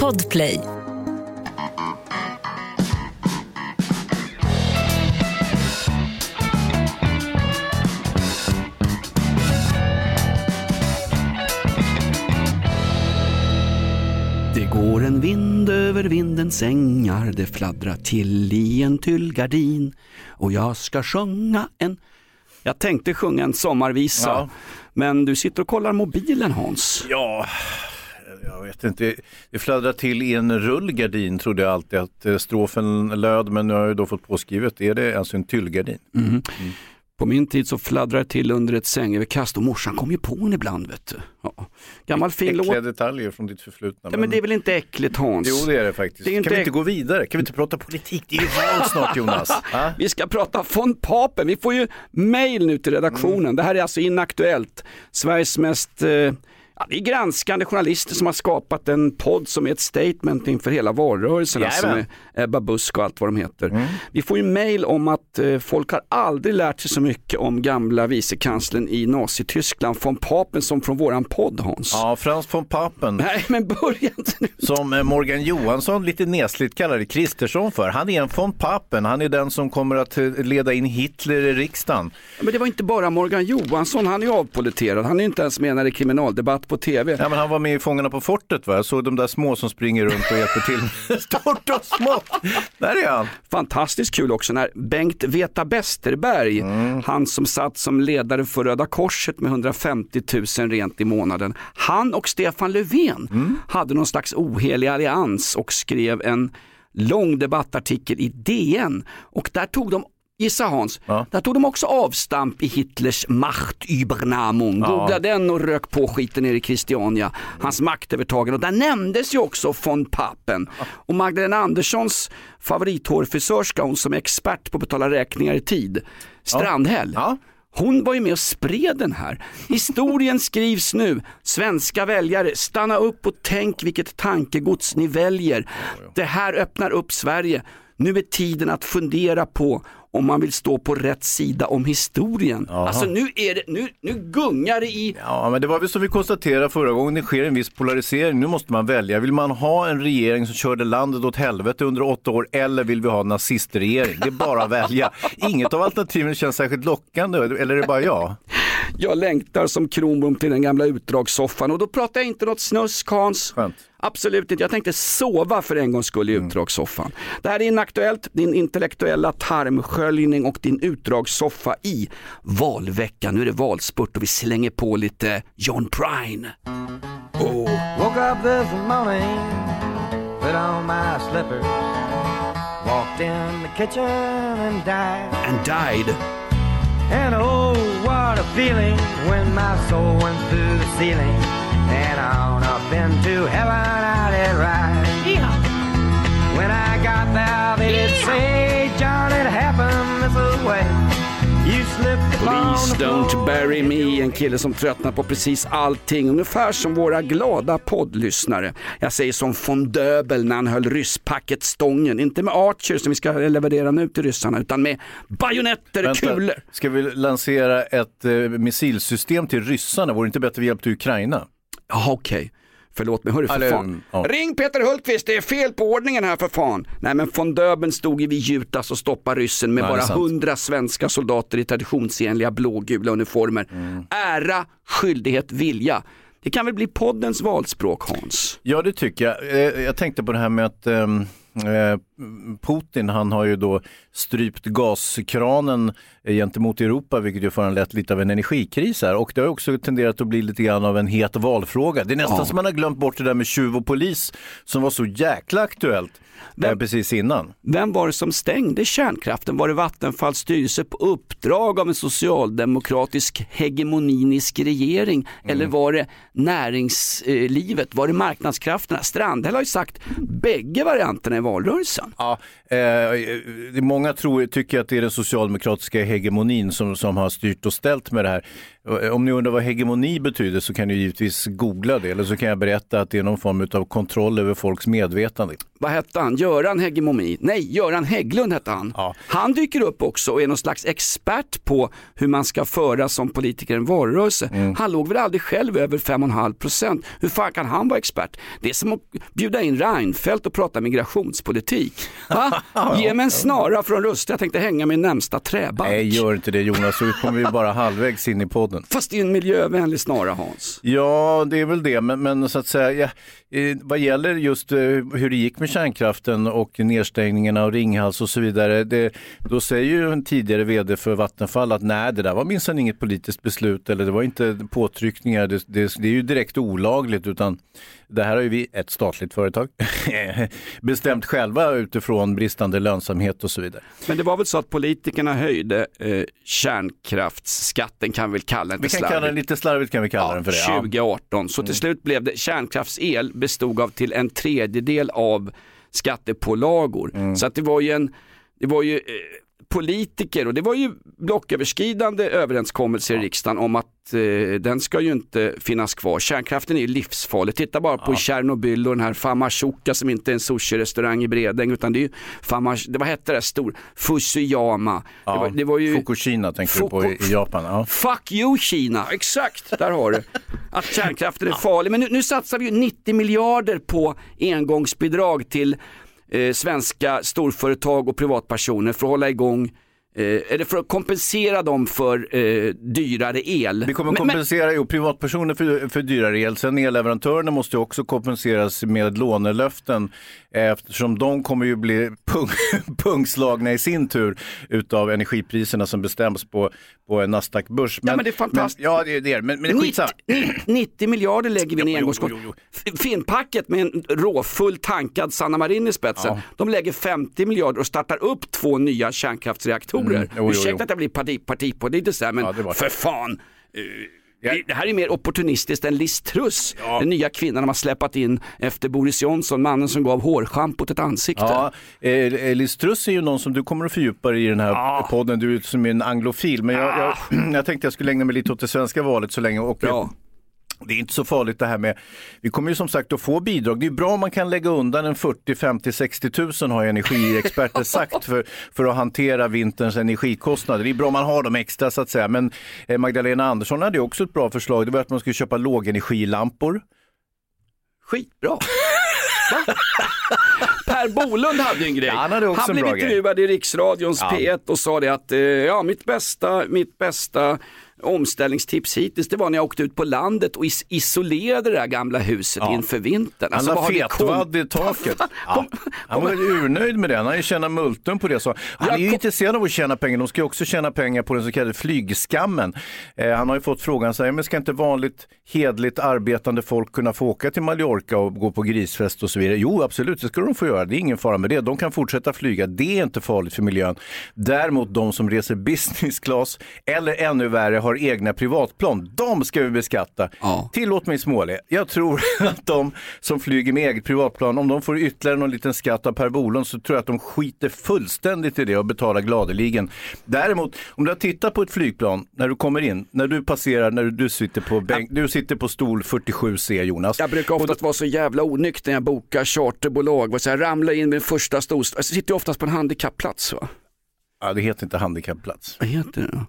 Podplay. Det går en vind över vindens ängar, det fladdrar till i en tyllgardin och jag ska sjunga en... Jag tänkte sjunga en sommarvisa, Ja. men du sitter och kollar mobilen Hans. Ja, jag vet inte. Det fladdrar till i en rullgardin trodde jag alltid att eh, strofen löd, men nu har jag då fått påskrivet. Är det alltså en tyllgardin? Mhm. På min tid så fladdrar det till under ett sängöverkast och morsan kom ju på en ibland. Vet du. Ja. Gammal fin låt. Äckliga detaljer från ditt förflutna. Ja, men det är väl inte äckligt Hans? Jo, det är det faktiskt. Det är Kan vi inte äck- gå vidare? Kan vi inte prata politik? Det är ju val snart Jonas. Va? Vi ska prata von Papen. Vi får ju mail nu till redaktionen. Mm. Det här är alltså inaktuellt. Sveriges mest eh, Ja, det är granskande journalister som har skapat en podd som är ett statement inför hela valrörelsen. Alltså Jajamän. med Ebba Busk och allt vad de heter. Mm. Vi får ju mail om att eh, folk har aldrig lärt sig så mycket om gamla vicekanslern i Nazityskland, von Papen, som från våran podd Hans. Ja, Frans von Papen, Nej men börja inte nu. som eh, Morgan Johansson lite nesligt kallade Kristersson för. Han är en von Papen. Han är den som kommer att eh, leda in Hitler i riksdagen. Men det var inte bara Morgan Johansson, han är avpoliterad. Han är inte ens med när det är kriminaldebatt på tv. Ja, men han var med i Fångarna på fortet va? Jag såg de där små som springer runt och hjälper till stort och smått. Där är han. Fantastiskt kul också när Bengt Veta Westerberg, han som satt som ledare för Röda Korset med 150 000 rent i månaden, han och Stefan Löfven hade någon slags ohelig allians och skrev en lång debattartikel i DN och där tog de Gissa Hans, Ja. där tog de också avstamp i Hitlers Machtübernahmung. Googla den och rök på skiten ner i Christiania, hans maktövertagande. Och där nämndes ju också von Papen. Och Magdalena Anderssons favorithårfrisörska, hon som är expert på att betala räkningar i tid, Strandhäll. Ja. Hon var ju med och spred den här. Historien skrivs nu. Svenska väljare, stanna upp och tänk vilket tankegods ni väljer. Det här öppnar upp Sverige. Nu är tiden att fundera på om man vill stå på rätt sida om historien. Alltså nu, är det, nu, nu gungar det i Ja, men det var väl som vi konstaterade förra gången, det sker en viss polarisering. Nu måste man välja. Vill man ha en regering som körde landet åt helvete under åtta år eller vill vi ha en nazistregering? Det är bara att välja. Inget av alternativen känns särskilt lockande, eller är det bara jag? Jag längtar som Kronblom till den gamla utdragssoffan och då pratar jag inte något snusk Hans. Skönt. Absolut inte, jag tänkte sova för en gångs skull i utdragssoffan. Det här är Inaktuellt, din intellektuella tarmsköljning och din utdragssoffa i valveckan. Nu är det valspurt och vi slänger på lite John Prine. Woke up this morning, put on my slippers, walked in the kitchen and died. And died. And oh, feeling when my soul went through the ceiling and on up into heaven I did ride. When I got there, they did say, Please don't bury me, en kille som tröttnar på precis allting, ungefär som våra glada poddlyssnare. Jag säger som von Döbel när han höll rysspacket stången, inte med Archer som vi ska leverera nu till ryssarna, utan med bajonetter, Vänta, kulor. ska vi lansera ett eh, missilsystem till ryssarna? Vore det inte bättre att vi hjälpte Ukraina? Jaha okej, förlåt mig, hörru för Eller, fan. ja. Ring Peter Hultqvist, det är fel på ordningen här för fan. Nej men von Döbeln stod ju vid Jutas och stoppade ryssen med är bara hundra svenska soldater i traditionsenliga blågula uniformer. Mm. Ära, skyldighet, vilja. Det kan väl bli poddens valspråk Hans? Ja, det tycker jag. Eh, Jag tänkte på det här med att eh, Putin, han har ju då strypt gaskranen eh, gentemot Europa, vilket ju föranlett lite av en energikris här. Och det har också tenderat att bli lite grann av en het valfråga. Det är nästan Ja. som man har glömt bort det där med tjuv och polis som var så jäkla aktuellt eh, Vem- precis innan. Vem var det som stängde kärnkraften? Var det Vattenfalls styrelse på uppdrag av en socialdemokratisk hegemoninisk regering? Mm. Eller var det näringslivet? Var det marknadskrafterna? Strandhäll har ju sagt bägge varianterna i valrörelsen. Ja, eh, många tror, tycker att det är den socialdemokratiska hegemonin som, som har styrt och ställt med det här. Eh, Om ni undrar vad hegemoni betyder så kan ni givetvis googla det eller så kan jag berätta att det är någon form av kontroll över folks medvetande. vad hette han, Göran Hegemoni, nej Göran Hägglund hette han. Ja. Han dyker upp också och är någon slags expert på hur man ska föra som politiker en valrörelse. Mm. Han låg väl aldrig själv över 5,5 procent. Hur fan kan han vara expert? Det är som att bjuda in Reinfeldt och prata migrationspolitik. Va? Ge mig en snara från Rusta, jag tänkte hänga min närmsta träbank. Nej, gör inte det Jonas, så kommer vi bara halvvägs in i podden. Fast det är en miljövänlig snara Hans. Ja, det är väl det, men, men så att säga, ja, eh, vad gäller just eh, hur det gick med kärnkraften och nedstängningarna av Ringhals och så vidare, det, då säger ju en tidigare vd för Vattenfall att nej, det där var minsann inget politiskt beslut eller det var inte påtryckningar, det, det, det är ju direkt olagligt, utan det här har ju vi, ett statligt företag, bestämt själva utifrån bristande lönsamhet och så vidare. Men det var väl så att politikerna höjde eh, kärnkraftsskatten kan vi väl kalla den Vi kan kalla den lite slarvigt kan vi kalla ja, den för det. Ja. 2018. Så till slut blev det kärnkraftsel bestod av till en tredjedel av skattepålagor. Mm. Så att det var ju en, det var ju eh, politiker och det var ju blocköverskridande överenskommelser i riksdagen om att eh, den ska ju inte finnas kvar. Kärnkraften är ju livsfarlig. Titta bara på Tjernobyl och den här Famashuka som inte är en sushi-restaurang i Bredäng utan det är ju Famas, det, vad hette det stor? Fusuyama. Ja, det, var, det var ju Fukushima tänker du på i Japan. Ja. Fuck you Kina, exakt, där har du. Att kärnkraften är farlig. Men nu, nu satsar vi ju 90 miljarder på engångsbidrag till eh, svenska storföretag och privatpersoner för att hålla igång Eh, eller för att kompensera dem för eh, dyrare el. Vi kommer Men- men- kompensera jo, privatpersoner för, för dyrare el. Sen elleverantörerna måste också kompenseras med lånelöften eh, eftersom de kommer ju bli pung, pungslagna i sin tur utav energipriserna som bestäms på, på en Nasdaq-börs. Ja, men det är fantastiskt. Men, ja, det är det. Men, men det är skitsamma. 90, 90 miljarder lägger vi jo. F- Finnpacket med en råfull tankad Sanna Marin i spetsen, Ja. de lägger 50 miljarder och startar upp två nya kärnkraftsreaktorer. Mm, jo, jo, Ursäkta jo. att jag blir parti, partipolitiskt där, men Ja, det för fan. Eh, Ja. det- här är mer opportunistiskt än Liz Truss, den nya kvinnan de har släpat in efter Boris Johnson, mannen som gav hårschampot ett ansikte. Ja, eh, Liz Truss är ju någon som du kommer att fördjupa dig i den här podden. Du är som en anglofil. Men jag, jag, jag tänkte jag skulle ägna mig lite åt det svenska valet så länge. Och, Ja. Det är inte så farligt det här med, vi kommer ju som sagt att få bidrag. Det är bra om man kan lägga undan en 40, 50, 60 tusen har energiexperter sagt för, för att hantera vinterns energikostnader. Det är bra om man har dem extra så att säga. Men eh, Magdalena Andersson hade ju också ett bra förslag. Det var att man skulle köpa lågenergilampor. Skitbra. Va? Per Bolund hade ju en grej. Ja, han hade också en blev grej. intervjuad i Riksradions Ja. P1 och sa det att eh, ja, mitt bästa, mitt bästa omställningstips hittills det var när jag åkte ut på landet och is- isolerade det där gamla huset Ja. inför vintern. Han Alltså, det kom- fetvadd i taket. Ja. Han var urnöjd med det. Han har ju tjänat multum på det. Så han är ju kom- intresserad av att tjäna pengar. De ska ju också tjäna pengar på den så kallade flygskammen. Eh, han har ju fått frågan, så här, men ska inte vanligt hedligt arbetande folk kunna få åka till Mallorca och gå på grisfest och så vidare? Jo, absolut, det ska de få göra. Det är ingen fara med det. De kan fortsätta flyga. Det är inte farligt för miljön. Däremot de som reser business class eller ännu värre har egna privatplan, de ska vi beskatta. Ja. Tillåt mig småle. Jag tror att de som flyger med eget privatplan, om de får ytterligare någon liten skatt av Per Bolund så tror jag att de skiter fullständigt i det och betalar gladeligen. Däremot, om du har tittat på ett flygplan när du kommer in, när du passerar, när du sitter på, bänk, du sitter på stol 47C Jonas. Jag brukar oftast vara så jävla onykter när jag bokar charterbolag. Säger, jag ramlar in med första stor... Jag sitter oftast på en handikappplats va? Ja, det heter inte handikappplats. Vad heter det då?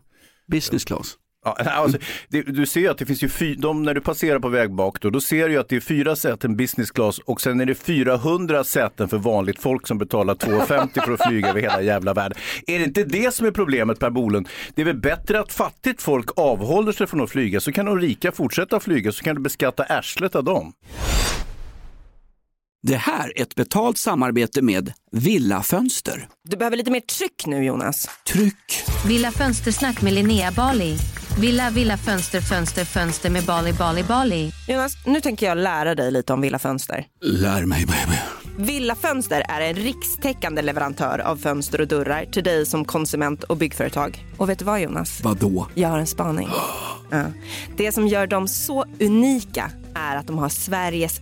Business class. Ja, alltså, det, du ser att det finns ju fy, de, när du passerar på väg bak då, då ser du att det är fyra säten business class och sen är det 400 säten för vanligt folk som betalar 2,50 för att flyga över hela jävla världen. Är det inte det som är problemet Per Bolund? Det är väl bättre att fattigt folk avhåller sig från att flyga så kan de rika fortsätta flyga så kan du beskatta arslet av dem. Det här är ett betalt samarbete med Villa Fönster. Du behöver lite mer tryck nu Jonas. Tryck! Villa Fönstersnack med Linnea Bali. Villa, villa, fönster, fönster, fönster med Bali, Bali, Bali. Jonas, nu tänker jag lära dig lite om Villa Fönster. Lär mig baby. Villa Fönster är en rikstäckande leverantör av fönster och dörrar till dig som konsument och byggföretag. Och vet du vad Jonas? Vadå? Jag har en spaning. Ja. Det som gör dem så unika är att de har Sveriges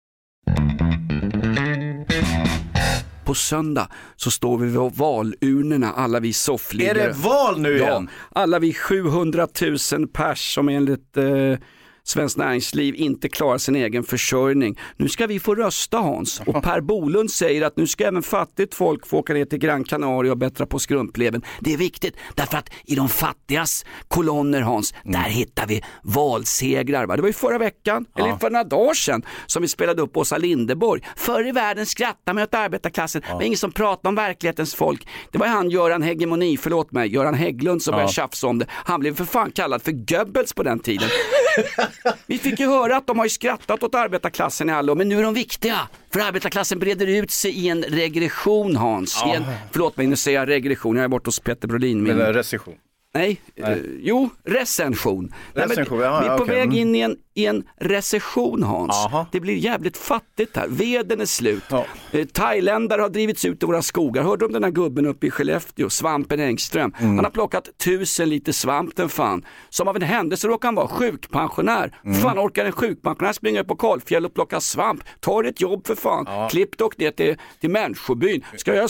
På söndag så står vi vid valurnorna, alla vi Är soffliggare. det val nu Ja, igen? alla vi 700 000 pers som enligt eh, Svenskt Näringsliv inte klarar sin egen försörjning. Nu ska vi få rösta Hans och Per Bolund säger att nu ska även fattigt folk få åka ner till Gran Canaria och bättra på skrumpleven. Det är viktigt därför att i de fattigas kolonner Hans, Mm. där hittar vi valsegrar. Va? Det var ju förra veckan, eller för några dagar sedan, som vi spelade upp Åsa Linderborg. Förr i världen skrattade man åt arbetarklassen, men ingen som pratade om verklighetens folk. Det var han Göran Hegemoni, förlåt mig, Göran Hägglund som började tjafsa om det. Han blev för fan kallad för Goebbels på den tiden. Vi fick ju höra att de har ju skrattat åt arbetarklassen i alla men nu är de viktiga. För arbetarklassen breder ut sig i en regression Hans. I en, förlåt mig, nu säger jag regression, jag är borta hos Peter Brolin. Min, Eller recession. nej, eh, jo, recension. Nej, men Recension, vi ja, är på okej. väg Mm. in i en, i en recession Hans. Aha. Det blir jävligt fattigt här, veden är slut. Ja. Eh, Thailändare har drivits ut i våra skogar. Hörde du om den här gubben uppe i Skellefteå, Svampen Engström? Mm. Han har plockat tusen liter svamp den fan. Som av en händelse råkar han vara sjukpensionär. Mm. Fan orkar en sjukpensionär springa upp på Kalfjäll och plocka svamp? Ta ett jobb för fan. Klipp dock ner till, till människobyn. Ska jag,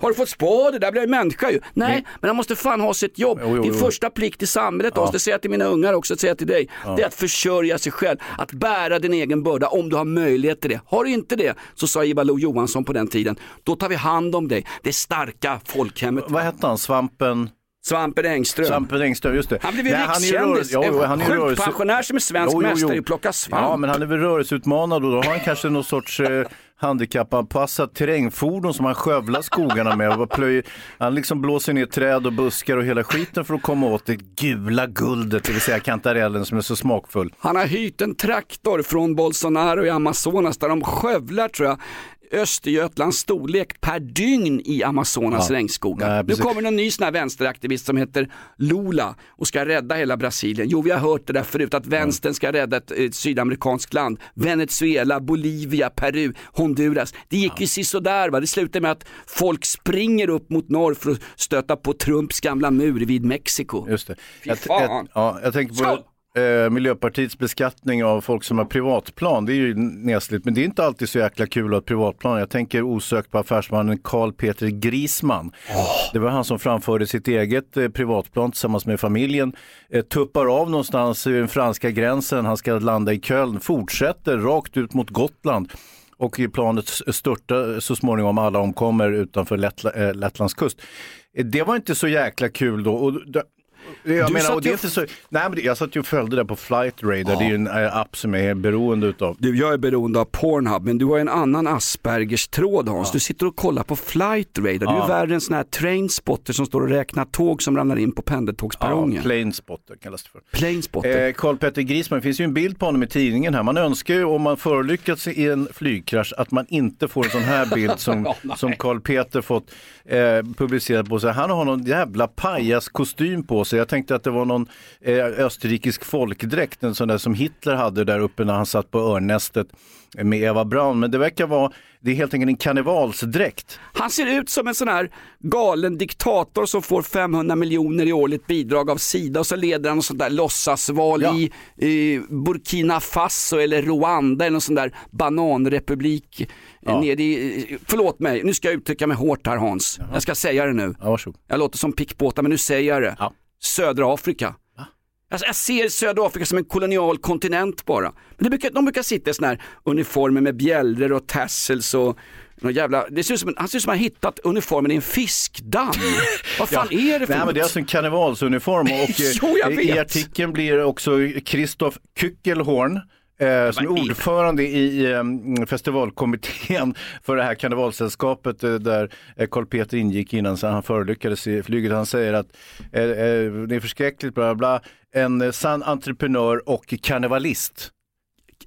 har du fått spå? Där blir jag människa ju. Nej, men han måste fan ha sitt jobb. Jo, jo, Din jo. första plikt i samhället, ja. det säger jag till mina ungar också, det säger jag till dig. Det är att försörja sig själv, att bära din egen börda om du har möjlighet till det. Har du inte det, så sa Ivar Lo Johansson på den tiden, då tar vi hand om dig. Det starka folkhemmet. Vad hette han? Svampen? Svampen Engström. Svampen Engström, just det. Han blev ju han är rikskändis. jo, han är ju rörelse- sjukpensionär som är svensk Jo, jo, jo. mästare i att plocka svamp. Ja, men han är väl rörelseutmanad och då har han kanske någon sorts eh, handikappanpassat terrängfordon som han skövlar skogarna med. Och plöjer, han liksom blåser ner träd och buskar och hela skiten för att komma åt det gula guldet, det vill säga kantarellen som är så smakfull. Han har hyrt en traktor från Bolsonaro i Amazonas där de skövlar tror jag Östergötlands storlek per dygn i Amazonas Ja. regnskogar. Nej, nu kommer en ny sån här vänsteraktivist som heter Lula och ska rädda hela Brasilien. Jo, vi har hört det där förut att vänstern ska rädda ett, ett sydamerikanskt land. Venezuela, Bolivia, Peru, Honduras. Det gick ju sisådär va. Det slutade med att folk springer upp mot norr för att stöta på Trumps gamla mur vid Mexiko. Just det. Fy Jag, fan. jag, ja, jag tänker på Skål! Eh, Miljöpartiets beskattning av folk som har privatplan. Det är ju nesligt, men det är inte alltid så jäkla kul att ha ett privatplan. Jag tänker osökt på affärsmannen Carl Peter Grisman. Det var han som framförde sitt eget eh, privatplan tillsammans med familjen. Eh, tuppar av någonstans vid den franska gränsen, han ska landa i Köln, fortsätter rakt ut mot Gotland. Och i planet störtar så småningom alla omkommer utanför Lettla, eh, Lettlands kust. Eh, Det var inte så jäkla kul då. Och, jag Du menar, och det är inte så, nej, men jag satt ju och följde det på Flight Radar, det är ju en eh, app som jag är beroende utav. Du, jag är beroende av Pornhub, men du har en annan Aspergers tråd Hans. Du sitter och kollar på Flight Radar. Du är Ja. värre än sån här trainspotter som står och räknar tåg som ramlar in på Ja, pendeltågsperrongen. Planespotter kallas det för. Planespotter. Eh, Carl Petter Grisman, det finns ju en bild på honom i tidningen här. Man önskar ju om man förolyckats i en flygkrasch att man inte får en sån här bild som, som Carl Peter fått eh, publicerad på sig. Han har någon jävla pajaskostym på sig Så jag tänkte att det var någon eh, österrikisk folkdräkt, en sån där som Hitler hade där uppe när han satt på örnästet med Eva Braun. Men det verkar vara, det är helt enkelt en karnevalsdräkt. Han ser ut som en sån här galen diktator som får 500 miljoner i årligt bidrag av Sida och så leder han något sånt där låtsasval Ja. i, i Burkina Faso eller Rwanda eller någon sån där bananrepublik. eh, Ja. Nere i, förlåt mig, nu ska jag uttrycka mig hårt här Hans. Jag ska säga det nu. Ja, varsågod. Jag låter som pickpåtar men nu säger jag det. Ja. Södra Afrika. Alltså, jag ser södra Afrika som en kolonial kontinent bara. Men brukar, de brukar sitta i såna här uniformer med bjällror och tassels och någon jävla, det ser ut som han ser ut som att han hittat uniformen i en fiskdamm. Vad fan är det för Nej, men något? det är alltså en karnevalsuniform och eh, Jo, i artikeln blir också Christoph Kyckelhorn Eh, som är ordförande i eh, festivalkommittén för det här karnevalsällskapet eh, där eh, Carl Peter ingick innan så han förolyckades i flyget. Han säger att eh, eh, det är förskräckligt, bla bla bla. En eh, sann entreprenör och karnevalist.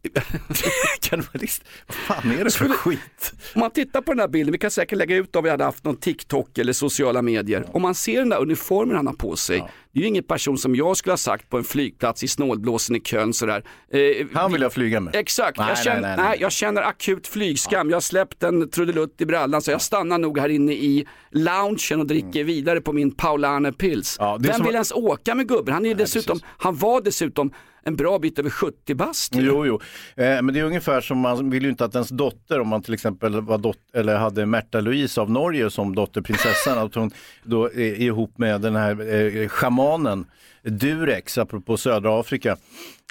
karnevalist? Vad fan är det för skit? Om man tittar på den här bilden, vi kan säkert lägga ut om vi hade haft någon TikTok eller sociala medier. Om man ser den där uniformen han har på sig, det är ju ingen person som jag skulle ha sagt på en flygplats i snålblåsen i Köln sådär. Eh, Han vill jag flyga med. Exakt, Nej, jag, känner, nej, nej, nej. jag känner akut flygskam. Jag har släppt en trudelutt i brallan så jag stannar nog här inne i loungen och dricker vidare på min Paulane Pils. Ja, Vem som- vill ens åka med gubben? Han, är dessutom, han var dessutom en bra bit över 70 bast. Jo, jo. Eh, men det är ungefär som man vill ju inte att ens dotter, om man till exempel var dot- eller hade Märta Louise av Norge som dotterprinsessan, att hon då är ihop med den här eh, schamanen Durex, apropå södra Afrika.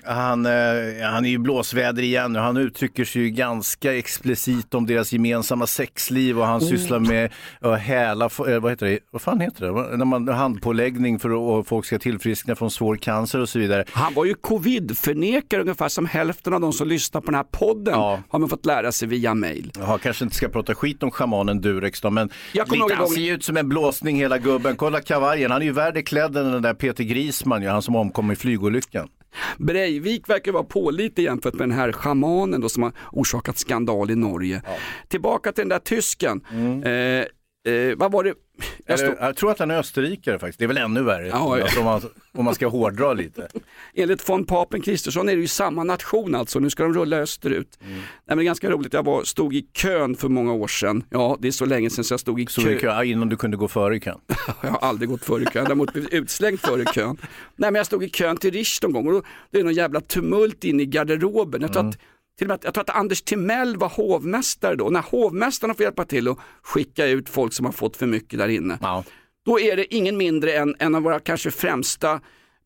Han, eh, han är ju blåsväder igen och han uttrycker sig ju ganska explicit om deras gemensamma sexliv och han sysslar med att häla, eh, vad heter det, vad fan heter det, när man handpåläggning för att folk ska tillfriskna från svår cancer och så vidare. Han var ju covid-förnekare ungefär som hälften av de som lyssnar på den här podden Ja. har man fått lära sig via mail. Ja, kanske inte ska prata skit om schamanen Durex då, men lite, en han gång- ser ju ut som en blåsning hela gubben. Kolla kavajen, han är ju värre klädd än den där Peter Grisman, ju, han som omkom i flygolyckan. Breivik verkar vara pålitlig jämfört med den här schamanen då som har orsakat skandal i Norge. Tillbaka till den där tysken. Eh, eh, vad var det? Jag Eller, stod, jag tror att han är österrikare faktiskt, det är väl ännu värre. Ja, ja. Alltså, om, man, om man ska hårdra lite. enligt von Papen Kristersson är det ju samma nation alltså, nu ska de rulla österut. Mm. Nej, men det är ganska roligt, jag var, stod i kön för många år sedan. Ja, det är så länge sedan så jag stod i Så kö. innan du kunde gå före i kön. Jag har aldrig gått före kön, däremot blivit utslängd före kön. Nej men jag stod i kön till Rish någon gång och då, det är någon jävla tumult inne i garderoben. Jag tror, Mm. att, till och med att, jag tror att Anders Timell var hovmästare då. När hovmästarna får hjälpa till och skicka ut folk som har fått för mycket där inne. Ja. Då är det ingen mindre än en av våra kanske främsta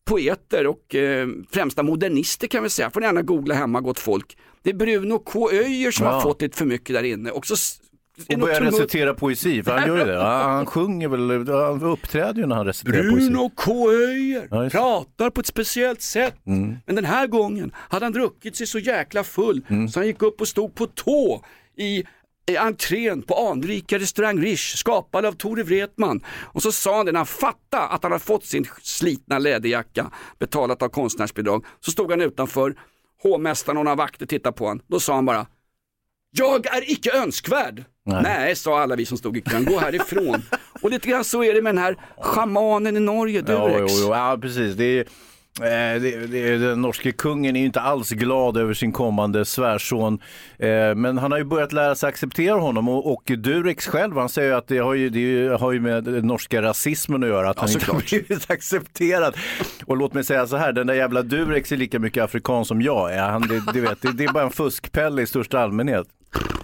poeter och eh, främsta modernister kan vi säga. Får ni gärna googla hemma gott folk. Det är Bruno K. Öijer som Ja. har fått lite för mycket där inne. Och så Och börjar recitera poesi, för han gör ju det. Han sjunger väl, han uppträder ju när han reciterar poesi. Bruno K. Öijer Ja, pratar på ett speciellt sätt. Men den här gången hade han druckit sig så jäkla full så han gick upp och stod på tå i i entrén på anrika restaurang Rish, skapad av Tore Wretman. Och så sa han det när han fattade att han hade fått sin slitna läderjacka betalat av konstnärsbidrag. Så stod han utanför, hovmästaren och några vakter tittade på honom. Då sa han bara jag är icke önskvärd. Nej. sa alla vi som stod i kön, gå härifrån. och lite grann så är det med den här schamanen i Norge, Ja, Durex. jo, jo, ja precis. Det är, eh, det, det, den norske kungen är inte alls glad över sin kommande svärson. Eh, men han har ju börjat lära sig acceptera honom och, och Durex själv, han säger att det har ju, det har ju med norska rasismen att göra, att han inte har blivit accepterad. Och låt mig säga så här, den där jävla Durex är lika mycket afrikan som jag är. Han, det, det, vet, det, det är bara en fuskpelle i största allmänhet.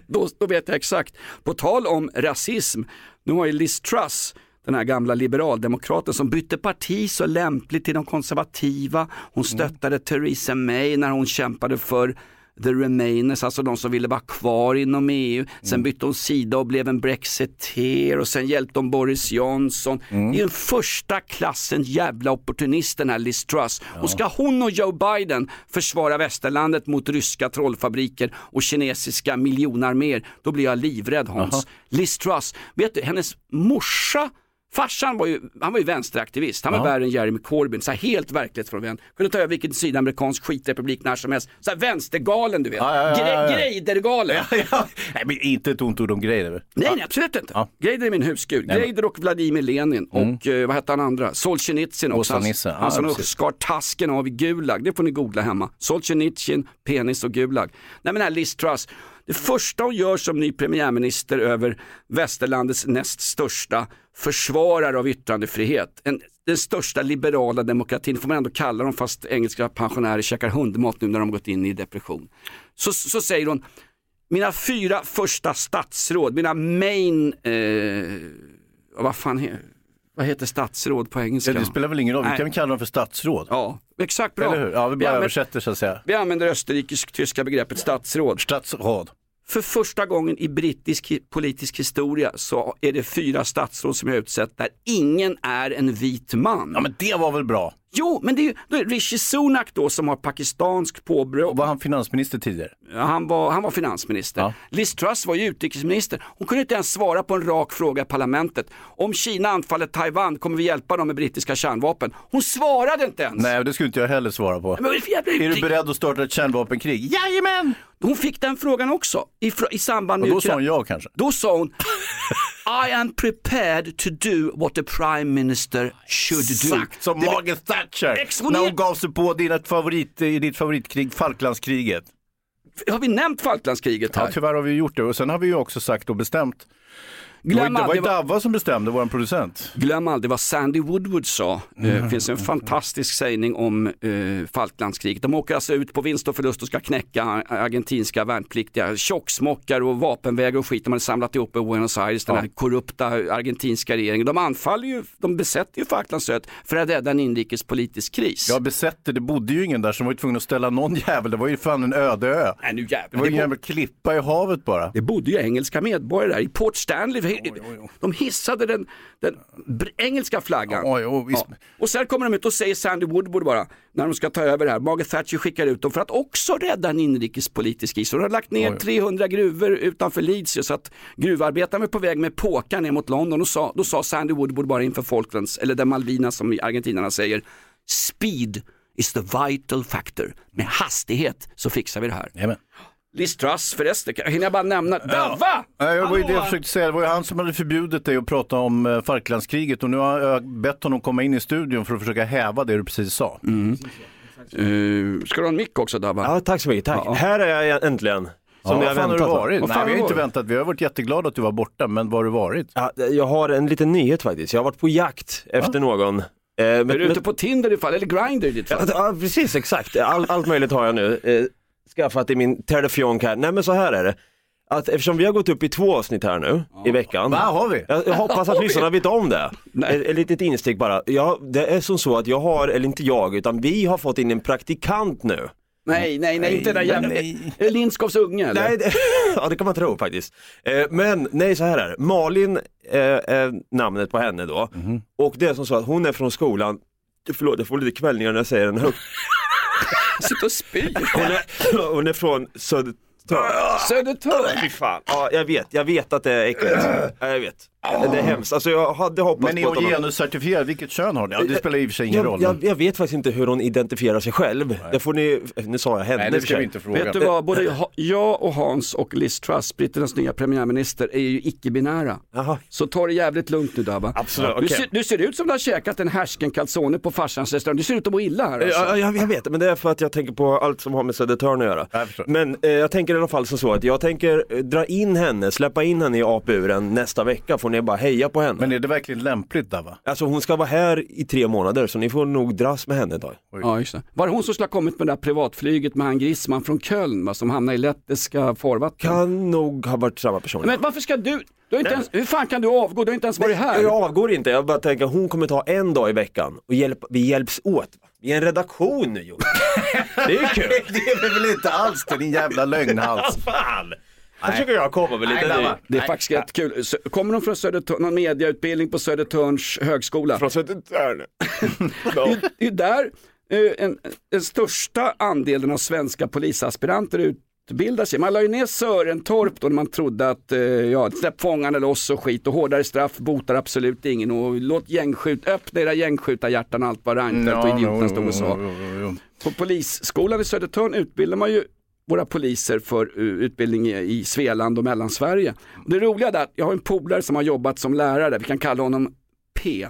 Då, då vet jag exakt. På tal om rasism, nu har ju Liz Truss, den här gamla liberaldemokraten som bytte parti så lämpligt till de konservativa. Hon stöttade Theresa May när hon kämpade för the remainers, alltså de som ville vara kvar inom EU. Sen bytte hon sida och blev en brexiteer och sen hjälpte hon Boris Johnson. Det är en första klassens jävla opportunist den här Liz Truss. Och ska hon och Joe Biden försvara västerlandet mot ryska trollfabriker och kinesiska miljonarméer, då blir jag livrädd Hans. Liz Truss, vet du, hennes morsa Farsan var ju, han var ju vänsteraktivist, han var Ja. värre än Jeremy Corbyn, så här helt verklighetsfrånvänd. Kunde ta över vilken sydamerikansk skitrepublik när som helst. Så här vänstergalen du vet, Ja, ja, ja, ja, ja. Gre- Greidergalen. Nej, men inte ett ont ord om väl? Nej, nej absolut inte. Ja. Greider är min husgud. Greider och Vladimir Lenin och eh, vad hette han andra? Solzhenitsyn också. Han. Ja, han som skar tasken av i Gulag. Det får ni googla hemma. Solzhenitsyn, penis och Gulag. Nej men den här Liz Truss. Det första hon gör som ny premiärminister över västerlandets näst största försvarare av yttrandefrihet. En, den största liberala demokratin får man ändå kalla dem fast engelska pensionärer käkar hundmat nu när de gått in i depression. Så, så säger hon, mina fyra första statsråd, mina main, eh, vad fan he, vad heter statsråd på engelska? Ja, det spelar väl ingen roll, vi kan väl kalla dem för statsråd? Ja, exakt bra. Eller hur? Ja, vi bara använder, översätter så att säga. vi använder österrikisk-tyska begreppet statsråd. Statsråd. För första gången i brittisk politisk historia så är det fyra statsråd som är utsett där ingen är en vit man. Ja men det var väl bra. Jo, men det är ju Rishi Sunak då som har pakistansk påbrå. Var han finansminister tidigare? Ja, Han var, han var finansminister. Ja. Liz Truss var ju utrikesminister. Hon kunde inte ens svara på en rak fråga i parlamentet. Om Kina anfaller Taiwan kommer vi hjälpa dem med brittiska kärnvapen. Hon svarade inte ens. Nej, det skulle inte jag heller svara på. Men jävla Är du beredd att starta ett kärnvapenkrig? Jajamän! Hon fick den frågan också i, i samband Och med då sa Ukra- hon ja kanske. Då sa hon I am prepared to do what a prime minister should do. Exakt som Margaret Thatcher Exponera- när hon gav sig på dina favorit, i ditt favoritkrig, Falklandskriget. Har vi nämnt Falklandskriget här? Ja, tyvärr har vi gjort det och sen har vi ju också sagt och bestämt. Det var, Glöm det var vad, Davva som bestämde, vår producent. glöm aldrig vad Sandy Woodward sa. Mm. Det finns en fantastisk sägning om eh, Falklandskriget. De åker alltså ut på vinst och förlust och ska knäcka argentinska värnpliktiga. Tjocksmockar och vapenvägar och skit de hade samlat ihop i Buenos Aires, den Ja. här korrupta argentinska regeringen. De anfaller ju, de besätter ju Falklandsöet för att rädda en inrikespolitisk kris. Har besett det, det bodde ju ingen där som var ju tvungen att ställa någon jävel. Det var ju fan en öde ö. Nej, nu Det jävlar. var ju Det en jävla klippa i havet bara. Det bodde ju engelska medborgare där i Port Stanley. De hissade den, den engelska flaggan. Och sen kommer de ut och säger Sandy Woodward bara, när de ska ta över det här, Margaret Thatcher skickar ut dem för att också rädda en inrikespolitisk kris. Och de har lagt ner Oj. 300 gruvor utanför Leeds så att gruvarbetarna var på väg med påkar ner mot London och sa, då sa Sandy Woodward bara inför Falklands, eller den Malvinas som argentinarna säger, speed is the vital factor. Med hastighet så fixar vi det här. Jajamän. Liz Truss förresten, hinner jag bara nämna, Dava! Nej, det var ju det jag försökte säga, det var ju han som hade förbjudit dig att prata om eh, Falklandskriget och nu har jag bett honom komma in i studion för att försöka häva det du precis sa. Uh, ska du ha en mick också Dabba? Ja, tack så mycket. Tack. Ja. Här är jag äntligen. Som Ja, ni har fan har du väntat varit? Nej, fan vi har inte väntat, vi har varit jätteglada att du var borta, men var har du varit? Ja, jag har en liten nyhet faktiskt. Jag har varit på jakt efter någon. Eh, men, Är du ute på Tinder i fall, eller Grindr i ditt fall? Ja, ja, precis, exakt. All, allt möjligt har jag nu. Eh, skaffat i min telefon här. Nej men så här är det. Att eftersom vi har gått upp i två avsnitt här nu i veckan. Va, har vi? Jag, jag hoppas att lyssnarna vet om det. Ett, ett litet instick bara. Ja, det är som så att jag har, eller inte jag, utan vi har fått in en praktikant nu. Nej, nej, nej, inte den där jävla... Är det Lindskows unge eller? Nej, det, ja det kan man tro faktiskt. Eh, men nej så här är det. Malin eh, är namnet på henne då. Mhm. Och det är som så att hon är från skolan, förlåt jag får lite kvällningar när jag säger den högt. Sitter och spyr. Hon är, hon är från Södertörn. Södertörn. Fy fan. Ja, jag vet, jag vet att det är äckligt. Ja, jag vet. Det är hemskt. Alltså jag hade hoppats Men är hon genuscertifierad? Vilket kön har ni? Ja, det spelar i och för sig ingen roll. jag, men- jag, jag vet faktiskt inte hur hon identifierar sig själv. Det får ni, nu sa jag henne. Nej, det ska vi inte fråga. Vet du vad, både jag och Hans och Liz Truss, britternas nya premiärminister, är ju icke-binära. Så ta det jävligt lugnt nu Dabba. Absolut, du, okej. ser, du ser ut som du har käkat en härsken calzone på farsans restaurang. Du ser ut att må illa här alltså. Ja, jag, jag vet, men det är för att jag tänker på allt som har med Södertörn att göra. Men eh, jag tänker i alla fall som så att jag tänker eh, dra in henne, släppa in henne i apuren nästa vecka, får ni bara heja på henne. Men är det verkligen lämpligt Dava? Alltså hon ska vara här i tre månader, så ni får nog dras med henne ett tag. Ja, just det. Var det hon som skulle ha kommit med det där privatflyget med han Grisman från Köln va, som hamnade i lettiska farvatten? Kan nog ha varit samma person. Men varför ska du, du har inte ens, hur fan kan du avgå? Du har inte ens varit här. Jag avgår inte, jag bara tänker hon kommer ta en dag i veckan och hjälp, vi hjälps åt. va? Vi är en redaktion nu. Det är kul. Det är väl inte alls det din jävla lögnhals. Fan! Här försöker jag komma med lite Nej, ny. Det är faktiskt rätt kul. Kommer de från Södertörn, någon mediautbildning på Södertörns högskola? Från Södertörn. Det är- det är där eh, en, den största andelen av svenska polisaspiranter ut, utbilda sig. Man la ju ner Sörentorp då när man trodde att, eh, ja, släpp fångarna loss och skit och hårdare straff botar absolut ingen och låt gängskjut, öppna era gängskjutarhjärtan allt vad Reinfeldt och idioterna stod och sa. På polisskolan i Södertörn utbildar man ju våra poliser för uh, utbildning i, Svealand och Mellansverige. Och det roliga är att jag har en polare som har jobbat som lärare, vi kan kalla honom P.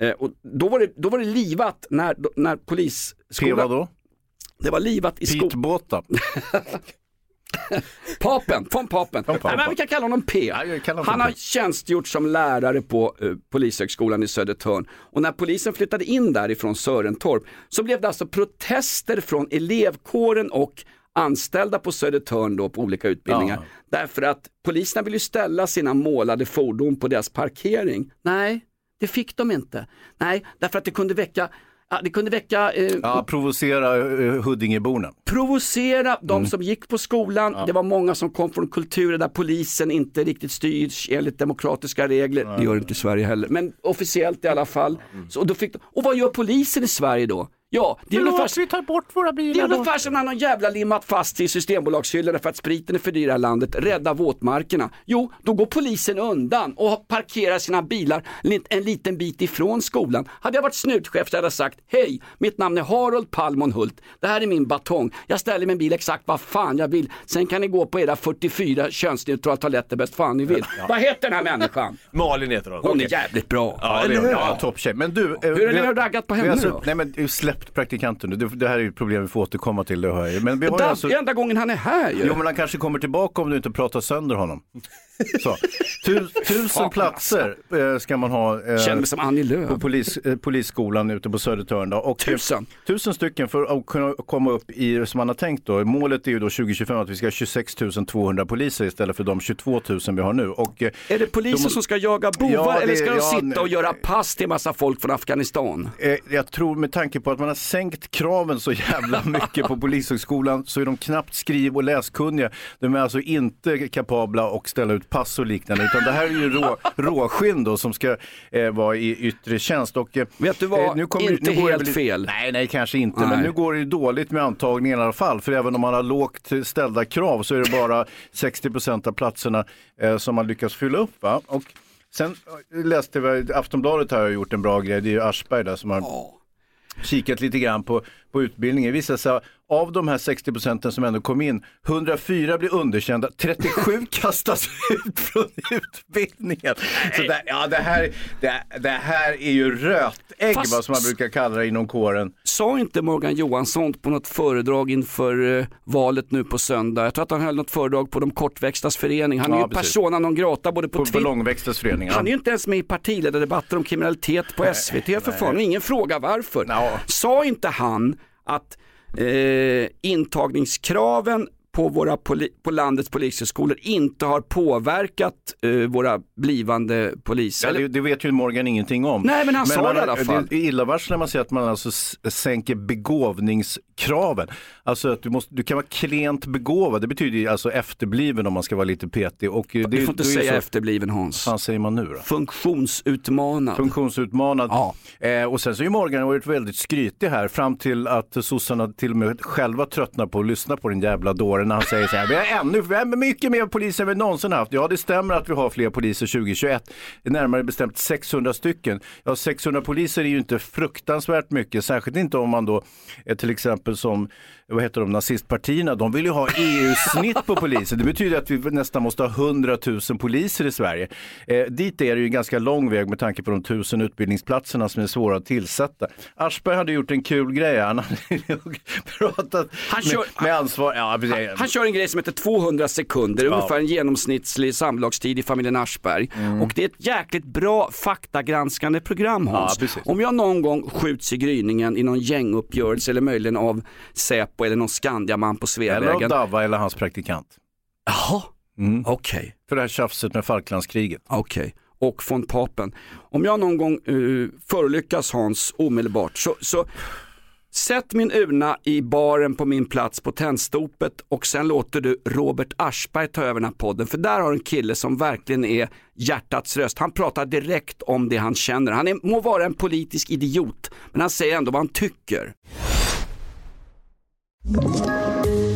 Eh, och då, var det, då var det livat när, när P polisskolan... vadå? Det var livat i skolan. Pitbåta. Papen, von Papen. Von Papen. Nej, vi kan kalla honom P. Han har P. tjänstgjort som lärare på uh, Polishögskolan i Södertörn. Och när polisen flyttade in därifrån Sörentorp så blev det alltså protester från elevkåren och anställda på Södertörn då på olika utbildningar. Ja. Därför att poliserna vill ju ställa sina målade fordon på deras parkering. Nej, det fick de inte. Nej, därför att det kunde väcka Ja, det kunde väcka eh, Ja, provocera uh, Huddingeborna. provocera de Mm. som gick på skolan. Det var många som kom från kulturer där polisen inte riktigt styrs enligt demokratiska regler. Det gör det inte i Sverige heller, men officiellt i alla fall. Mm. Så då fick de, och vad gör polisen i Sverige då? Ja, det är ungefär, vi tar bort våra det är bilar ungefär som när någon jävla limmat fast i systembolagshyllorna för att spriten är för dyr i det här landet, rädda våtmarkerna. Jo, då går polisen undan och parkerar sina bilar en en liten bit ifrån skolan. Hade jag varit snutchef så hade jag sagt, hej, mitt namn är Harold Palmon Hult, det här är min batong, jag ställer min bil exakt vad fan jag vill, sen kan ni gå på era 44 könsneutrala toaletter bäst fan ni vill. Vad heter den här människan? Malin heter hon. Hon är jävligt bra. Ja, det Ja, är hon. ja, topptjej. Men du, eh, Hur har vi ni raggat på har henne alltså, då? Nej men du, släppt praktikanten nu. Det, det här är ett problem vi får återkomma till, det hör jag. Men vi har ju Det alltså... är enda gången han är här ju. Jo men han kanske kommer tillbaka om du inte pratar sönder honom. Så. Tu, tusen platser eh, ska man ha eh, Känner mig som Annie Lööf. på polis, eh, polisskolan ute på Södertörn. Då. Och, eh, Tusen? Tusen stycken för att kunna komma upp i, som man har tänkt då. Målet är ju då 2025 att vi ska ha 26 200 poliser istället för de 22 000 vi har nu. Och, eh, Är det polisen som ska jaga bovar Ja, det- eller ska de ja, sitta och nej. göra pass till massa folk från Afghanistan? Eh, jag tror med tanke på att man har sänkt kraven så jävla mycket på Polishögskolan så är de knappt skriv och läskunniga. De är alltså inte kapabla att ställa ut pass och liknande utan det här är ju rå, råskinn då som ska eh, vara i yttre tjänst. Och, eh, Vet du vad? eh, Inte går det helt väl- fel. Nej, nej kanske inte, Nej. men nu går det ju dåligt med antagningen i alla fall. För även om man har lågt ställda krav så är det bara 60 procent av platserna eh, som man lyckas fylla upp. Va? Och sen eh, läste vi, Aftonbladet har gjort en bra grej, det är ju Aschberg där som har kikat lite grann på, på utbildningen. Det visar sig av de här 60 procenten som ändå kom in, 104 blir underkända, 37 kastas ut från utbildningen. Så det, ja, det, här, det, det här är ju rötägg, Fast- vad som man brukar kalla det inom kåren. Sa inte Morgan Johansson på något föredrag inför eh, valet nu på söndag, jag tror att han höll något föredrag på de kortväxtas förening, han är Ja, ju precis. persona non grata både på, På Twitter ballongväxters förening. Han är ju inte ens med i partiledardebatter om kriminalitet på SVT för fan ingen frågar varför. Ja. Sa inte han att eh, intagningskraven på, våra på landets polishögskolor inte har påverkat eh, våra blivande poliser? Ja, det, det vet ju Morgan ingenting om. Nej, men han sa man, det i alla fall. Det är illavarslande när man säger att man alltså sänker begåvningskraven. Alltså att du, måste, du kan vara klent begåvad, det betyder ju alltså efterbliven om man ska vara lite petig. Och eh, det, du får inte säga så- efterbliven Hans. Vad fan säger man nu då? Funktionsutmanad. Funktionsutmanad. Ja. Eh, och sen så har ju Morgan varit väldigt skrytig här fram till att sossarna till och med själva tröttnar på att lyssna på den jävla dåren när han säger så här, vi har ännu vi har mycket mer poliser än vi någonsin haft. Ja det stämmer att vi har fler poliser 2021, närmare bestämt 600 stycken. Ja 600 poliser är ju inte fruktansvärt mycket, särskilt inte om man då är till exempel som vad heter de, nazistpartierna, de vill ju ha EU-snitt på poliser. Det betyder att vi nästan måste ha 100 000 poliser i Sverige. Eh, dit är det ju en ganska lång väg med tanke på de tusen utbildningsplatserna som är svåra att tillsätta. Aschberg hade gjort en kul grej, han hade pratat Han kör- med, med ansvar. Ja. Han, han kör en grej som heter 200 sekunder, ungefär en genomsnittlig samlagstid i familjen Aschberg. Och det är ett jäkligt bra faktagranskande program Hans. Ja. Om jag någon gång skjuts i gryningen i någon gänguppgörelse eller möjligen av Säpo eller någon Skandiaman på eller av Sveavägen. Dava eller hans praktikant. Jaha, Mm. okej. För det här tjafset med Falklandskriget. Okej, och von Papen. Om jag någon gång uh, förolyckas Hans omedelbart så, så sätt min urna i baren på min plats på tändstopet och sen låter du Robert Aschberg ta över den här podden. För där har en kille som verkligen är hjärtats röst. Han pratar direkt om det han känner. Han är, må vara en politisk idiot, men han säger ändå vad han tycker. you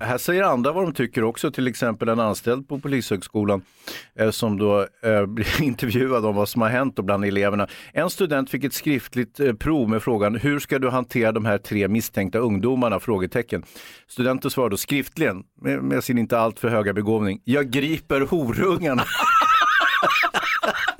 Här säger andra vad de tycker också, till exempel en anställd på Polishögskolan eh, som då eh, blir intervjuad om vad som har hänt bland eleverna. En student fick ett skriftligt eh, prov med frågan hur ska du hantera de här tre misstänkta ungdomarna? Frågetecken. Studenten svarade då skriftligen med, med sin inte alltför höga begåvning. Jag griper horungarna.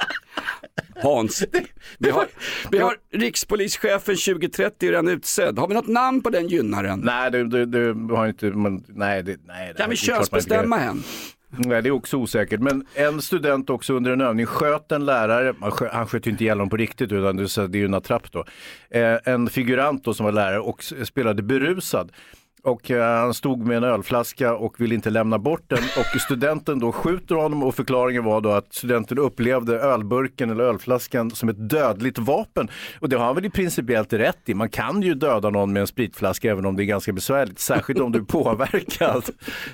Hans, vi har, vi har rikspolischefen 2030 redan utsedd. Har vi något namn på den gynnaren? nej, det, det, det har inte, men, nej, det, nej. Kan vi könsbestämma gör. hen? Nej, det är också osäkert. Men en student också under en övning sköt en lärare, han skö- han sköt ju inte ihjäl honom på riktigt utan det är ju en attrapp då. Eh, en figurant då som var lärare och spelade berusad. Och eh, han stod med en ölflaska och ville inte lämna bort den och studenten då skjuter honom och förklaringen var då att studenten upplevde ölburken eller ölflaskan som ett dödligt vapen. Och det har han väl i principiellt rätt i. Man kan ju döda någon med en spritflaska även om det är ganska besvärligt, särskilt om du är påverkad.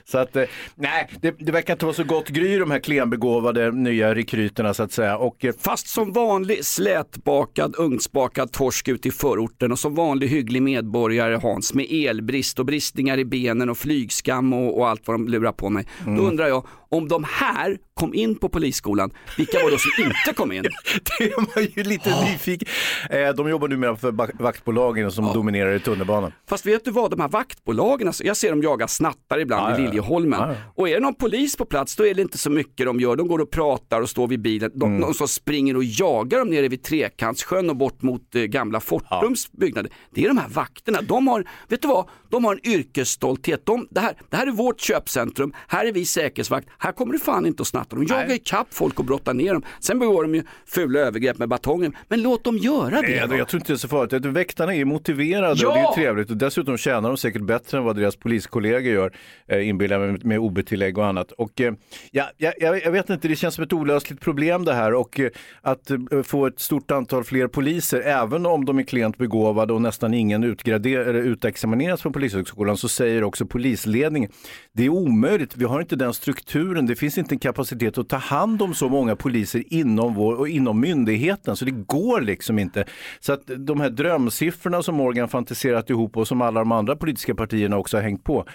Så att, eh, nej, det, det verkar inte vara så gott gry de här klenbegåvade nya rekryterna så att säga. Och, eh, Fast som vanlig slätbakad, ugnsbakad torsk ute i förorten och som vanlig hygglig medborgare Hans med elbrist och bristningar i benen och flygskam och, och allt vad de lurar på mig. Då undrar jag, om de här kom in på polisskolan, vilka var det som inte kom in? det är man ju lite nyfiken. Eh, de jobbar numera för vaktbolagen som dominerar i tunnelbanan. Fast vet du vad, de här vaktbolagen, alltså, jag ser dem jaga snattar ibland Ja, i. Liljeholmen. Ja. Och är det någon polis på plats då är det inte så mycket de gör. De går och pratar och står vid bilen. De, Mm. de som springer och jagar dem nere vid Trekantssjön och bort mot eh, gamla Fortums byggnader. Det är de här vakterna. De har, vet du vad, de har en yrkesstolthet. De, det, här, det här är vårt köpcentrum, här är vi säkerhetsvakt, här kommer du fan inte att snatta. De jagar ikapp folk och brottar ner dem. Sen begår de ju fula övergrepp med batongen. Men låt dem göra det. Va? jag tror inte det är så farligt. Att Väktarna är motiverade Ja! och det är trevligt. Och dessutom tjänar de säkert bättre än vad deras poliskollegor gör, eh, inbillar mig, med OB-tillägg och annat. Och, eh, ja, jag, jag vet inte, det känns som ett olösligt problem det här och eh, att eh, få ett stort antal fler poliser, även om de är klent begåvade och nästan ingen utexamineras från Polishögskolan, så säger också polisledningen, det är omöjligt, vi har inte den strukturen, det finns inte en kapacitet att ta hand om så många poliser inom, vår, och inom myndigheten, så det går liksom inte. Så att de här drömsiffrorna som Morgan fantiserat ihop och som alla de andra politiska partierna också har hängt på,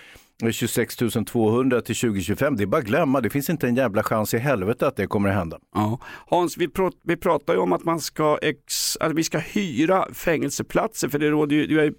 26 200 till 2025, det är bara att glömma, det finns inte en jävla chans i helvete att det kommer att hända. Ja. Hans, vi, pr vi pratar ju om att man ska, ex, att vi ska hyra fängelseplatser för det råder ju, det är ju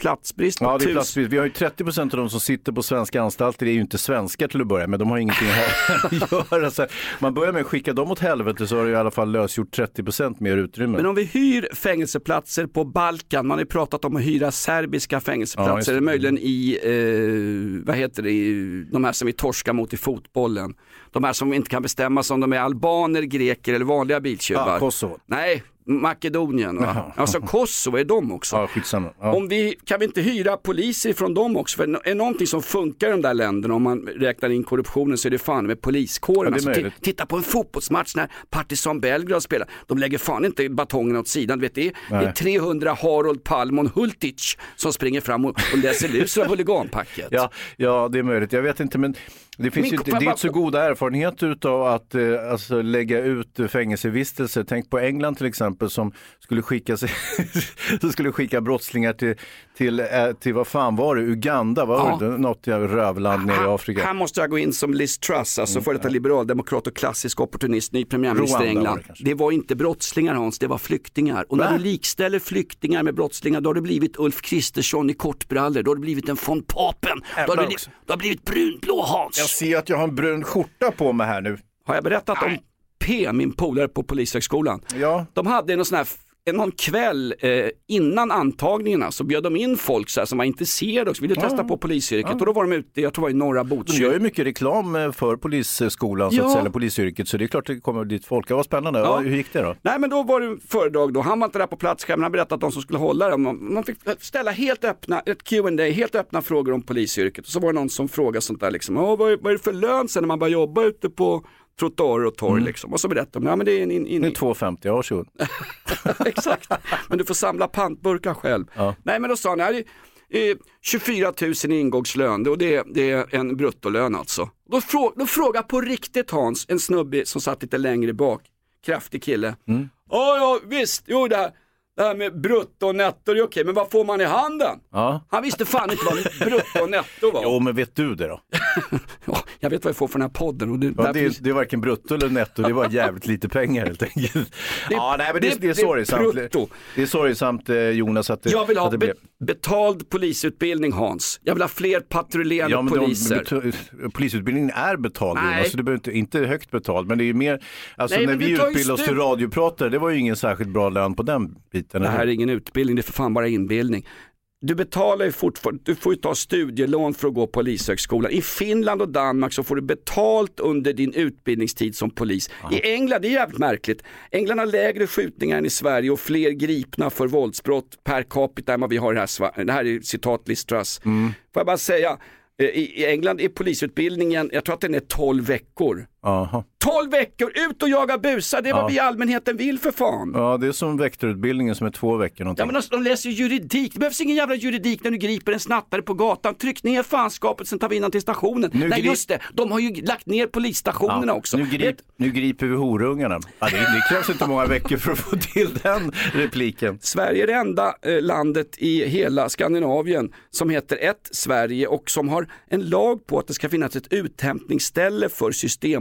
platsbrist på Ja, det är platsbrist. Vi har ju 30 procent av de som sitter på svenska anstalter är ju inte svenskar till att börja med. De har ingenting här att göra. Så man börjar med att skicka dem åt helvete så har det i alla fall lösgjort 30 procent mer utrymme. Men om vi hyr fängelseplatser på Balkan, man har ju pratat om att hyra serbiska Ja, fängelseplatser, eller möjligen i, eh, vad heter det, i, de här som vi torskar mot i fotbollen. De här som inte kan bestämma sig om de är albaner, greker eller vanliga biltjuvar. Ja, Kosovo. Nej, Makedonien. Va? Jaha. Alltså Kosovo är de också. Ja, skitsamma. Ja. Om vi, kan vi inte hyra poliser från dem också? För är det någonting som funkar i de där länderna om man räknar in korruptionen så är det fan med poliskåren. Ja, alltså, titta på en fotbollsmatch när Partizan Belgrad spelar. De lägger fan inte batongen åt sidan. Vet, det, är, det är Nej. 300 Harold Palmon Hultic som springer fram och, och läser lusen av huliganpacket. Ja, ja, det är möjligt. Jag vet inte, men det finns ju, får det är inte så goda erfarenheter utav att eh, alltså, lägga ut eh, fängelsevistelser. Tänk på England till exempel som skulle skicka, sig, som skulle skicka brottslingar till, till, eh, till, vad fan var det, Uganda? Var Ja. det? Något rövland nere i Afrika. här måste jag gå in som Liz Truss, alltså före detta liberaldemokrat och klassisk opportunist, ny premiärminister i Rwanda var England. det kanske. Det var inte brottslingar Hans, det var flyktingar. Och när Va? du likställer flyktingar med brottslingar, då har det blivit Ulf Kristersson i kortbrallor, då har det blivit en von Papen, då har det, blivit, också. då har det blivit brunblå Hans. Ser att jag har en brun skjorta på mig här nu. Har jag berättat om P, min polare på Polishögskolan? Ja, De hade någon sån här en- någon kväll eh, innan antagningarna så bjöd de in folk så här, som var intresserade och ville testa på polisyrket och då var de ute, jag tror det var i norra De gör Botkyrka. ju mycket reklam eh, för polisskolan, så Ja. att säga, polisyrket, så det är klart det kommer dit folk. Ja, vad spännande. Ja. Ja. hur gick det då? Nej men då var det föredrag då, han var inte där på plats men han berättade att de som skulle hålla det, man, man fick ställa helt öppna, ett Q&A, helt öppna frågor om polisyrket. Och så var det någon som frågade sånt där liksom, "Åh, vad, är, vad är det för lön sen när man börjar jobba ute på trottoarer och torg liksom. Och så berättade de, ja men det är en, in, in, är 2,50, ja varsågod. Exakt, men du får samla pantburkar själv. Ja. Nej men då sa han, "Nej, det är 24 000 i ingångslön och det är, det är en bruttolön alltså. Då, frå, då frågar på riktigt Hans, en snubbe som satt lite längre bak, kraftig kille. Mm. Ja, ja visst, jo det här, det här med brutto och netto det är okej, men vad får man i handen? Ja. Han visste fan inte vad brutto och netto var. Jo, men vet du det då? Ja, jag vet vad jag får för den här podden. Och det, Ja, det, är, det är varken brutto eller netto, det var jävligt lite pengar helt enkelt. ja, nej, men det, det- det, är det sorgsamt. Det är sorgsamt eh, Jonas att det, jag vill ha det be, betald polisutbildning Hans. Jag vill ha fler patrullerande Ja, de, poliser. bet- polisutbildningen är betald Nej. Jonas, så det behöver inte, inte högt betald. Men det är mer, alltså Nej, när vi du utbildade oss till radiopratare, det var ju ingen särskilt bra lön på den biten. Det här är ingen utbildning, det är för fan bara inbildning. Du betalar ju fortfarande, du får ju ta studielån för att gå polishögskolan. I Finland och Danmark så får du betalt under din utbildningstid som polis. I England, det är jävligt märkligt. England har lägre skjutningar än i Sverige och fler gripna för våldsbrott per capita än vad vi har i här. Det här är citat Liz Truss. Mm. Får jag bara säga, eh, i England är polisutbildningen, jag tror att den är 12 veckor. Jaha. 12 veckor, ut och jaga busar, det är vad Ja. vi i allmänheten vill för fan. Ja, det är som väktarutbildningen som är två veckor någonting. Ja men de, de läser ju juridik, det behövs ingen jävla juridik när du griper en snattare på gatan. Tryck ner fanskapet sen tar vi in honom till stationen. Nu Nej just det, de har ju lagt ner polisstationerna också. Nu, grip, nu griper vi horungarna. Ja, det, det krävs inte många veckor för att få till den repliken. Sverige är det enda eh, landet i hela Skandinavien som heter ett Sverige och som har en lag på att det ska finnas ett uthämtningsställe för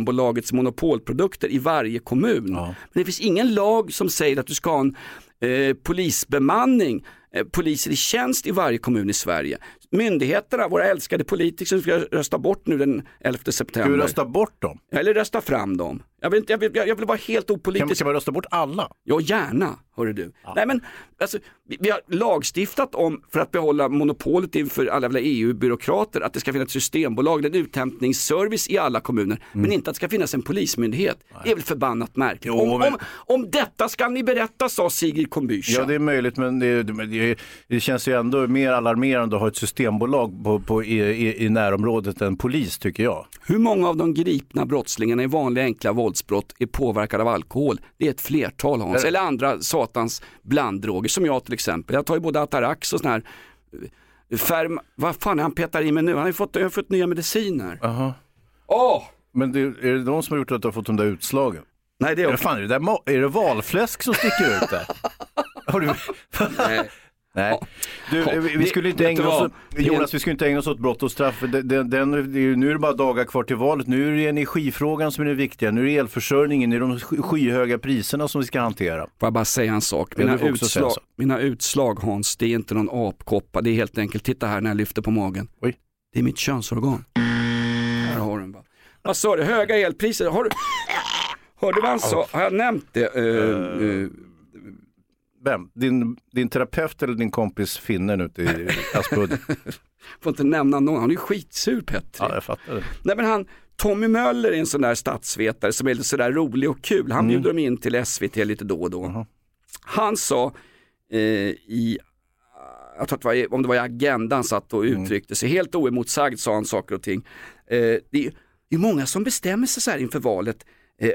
Systembolagets monopolprodukter i varje kommun. Men det finns ingen lag som säger att du ska ha en eh, polisbemanning, eh, poliser i tjänst i varje kommun i Sverige. Myndigheterna, våra älskade politiker som ska rösta bort nu den 11 Ska september. vi rösta bort dem? Eller rösta fram dem. Jag vill, inte, jag vill, jag vill vara helt Kan, opolitisk. kan man rösta bort alla? Ja, gärna, hörru du. Nej, men, alltså, vi, vi har lagstiftat om, för att behålla monopolet inför alla jävla EU-byråkrater, att det ska finnas ett systembolag, en uthämtningsservice i alla kommuner, men inte att det ska finnas en polismyndighet. Det är väl förbannat märkligt. Jo, om, men- om, om detta ska ni berätta, sa Sigrid Combücha. Ja, det är möjligt, men det, det, det känns ju ändå mer alarmerande att ha ett systembolag på, på, i, i, i närområdet än polis, tycker jag. Hur många av de gripna brottslingarna i vanliga enkla våldsbrott är påverkade av alkohol? Det är ett flertal Hans, eller andra satans blanddroger som jag till exempel. Jag tar ju både Atarax och sån här eh, Ferm, vad fan är han petar i mig nu? Han har ju fått, jag har fått nya mediciner. Aha. Åh! Men det, är det de som har gjort att du har fått de där utslagen? Nej det är Är det, fan, är, det där, är det valfläsk som sticker ut där? Har du... Nej. Nej. Du, Ja, vi, det- skulle inte ägna oss Jonas, vi skulle inte ägna oss åt brott och straff. Den, den, det nu är det bara dagar kvar till valet. Nu är det energifrågan som är det viktiga. Nu är det elförsörjningen, det är de sky- skyhöga priserna som vi ska hantera. Får jag bara säga en sak? Ja, Mina, en utslag, mina utslag Hans, det är inte någon apkoppa. Det är helt enkelt, titta här när jag lyfter på magen. Oj. Det är mitt könsorgan. Här har du den bara. Vad sa du, höga elpriser? Har du, hörde du vad han sa? Har jag nämnt det? Eh, eh, Vem? Din, din terapeut eller din kompis finnen ute i Aspudden? får inte nämna någon, han är ju skitsur Petri. Ja, jag fattar det. Nej men han, Tommy Möller är en sån där statsvetare som är lite sådär rolig och kul. Han bjuder dem in till SVT lite då och då. Han sa eh, i, jag tror att det var, om det var i Agenda han satt och uttryckte sig, helt oemotsagd sa han saker och ting. Eh, det är det är många som bestämmer sig så här inför valet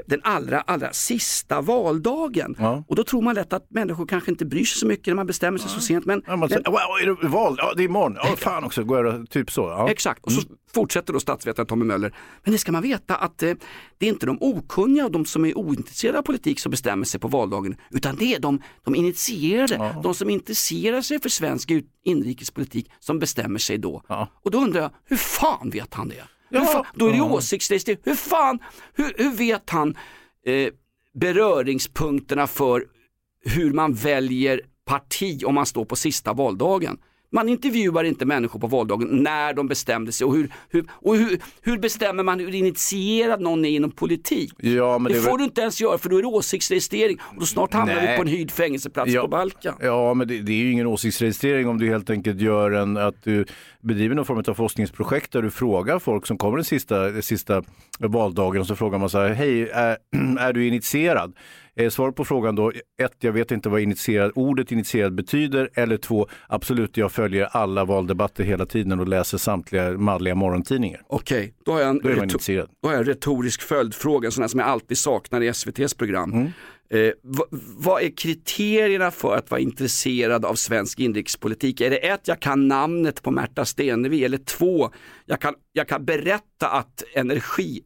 den allra, allra sista valdagen. Ja. Och då tror man lätt att människor kanske inte bryr sig så mycket när man bestämmer sig så sent. Men, Ja, men säger, wow, är det val? Ja, det är imorgon. Ja, fan också. Går jag, typ så. Ja. Exakt, och så fortsätter då statsvetaren Tommy Möller. Men det ska man veta att eh, det är inte de okunniga och de som är ointresserade av politik som bestämmer sig på valdagen, utan det är de, de initierade, de som intresserar sig för svensk inrikespolitik som bestämmer sig då. Ja. Och då undrar jag, hur fan vet han det? Ja. Fan, då är det ju åsiktsregistrering. Hur fan, hur, hur vet han eh, beröringspunkterna för hur man väljer parti om man står på sista valdagen? Man intervjuar inte människor på valdagen när de bestämde sig och hur, hur, och hur, hur bestämmer man hur initierad någon är inom politik? Ja, men det, det är väl- får du inte ens göra för då är det åsiktsregistrering och då snart hamnar Nej. vi på en hyrd fängelseplats Ja. på Balkan. Ja, men det, det är ju ingen åsiktsregistrering om du helt enkelt gör en, att du bedriver någon form av forskningsprojekt där du frågar folk som kommer den sista, den sista valdagen och så frågar man så här, hej, är, är du initierad? Eh, Svar på frågan då, ett, jag vet inte vad initierad, ordet initierad betyder, eller två, absolut, jag följer alla valdebatter hela tiden och läser samtliga manliga morgontidningar. Okej, då har jag en, Då är man retor- initierad. då har jag en retorisk följdfråga, en sån här som jag alltid saknar i SVTs program. Mm. Eh, vad, vad är kriterierna för att vara intresserad av svensk inrikespolitik? Är det ett, jag kan namnet på Märta Stenevi eller två, jag kan, jag kan berätta att energi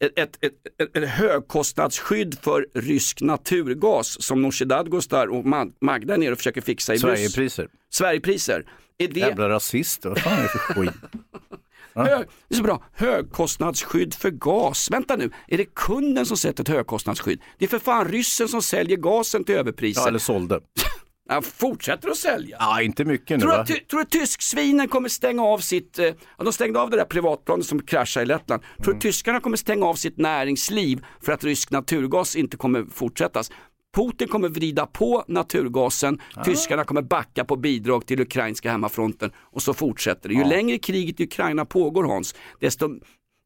ett, ett, ett, ett, högkostnadsskydd för rysk naturgas som Nooshi Dadgostar och Ma- Magda är nere och försöker fixa i. Sverigepriser. Sverigepriser. Är det, Jävla rasist, vad fan är det för skit? Hög, det är så bra. Högkostnadsskydd för gas. Vänta nu, är det kunden som sätter ett högkostnadsskydd? Det är för fan ryssen som säljer gasen till överpriser. Ja, eller sålde. Han fortsätter att sälja. Ja, inte mycket nu Tror du att, tror att tysksvinen kommer stänga av sitt, eh, de stängde av det där privatplanet som kraschade i Lettland. Tror du Mm. tyskarna kommer stänga av sitt näringsliv för att rysk naturgas inte kommer fortsättas? Putin kommer vrida på naturgasen, Ah. tyskarna kommer backa på bidrag till ukrainska hemmafronten och så fortsätter det. Ju längre kriget i Ukraina pågår Hans, desto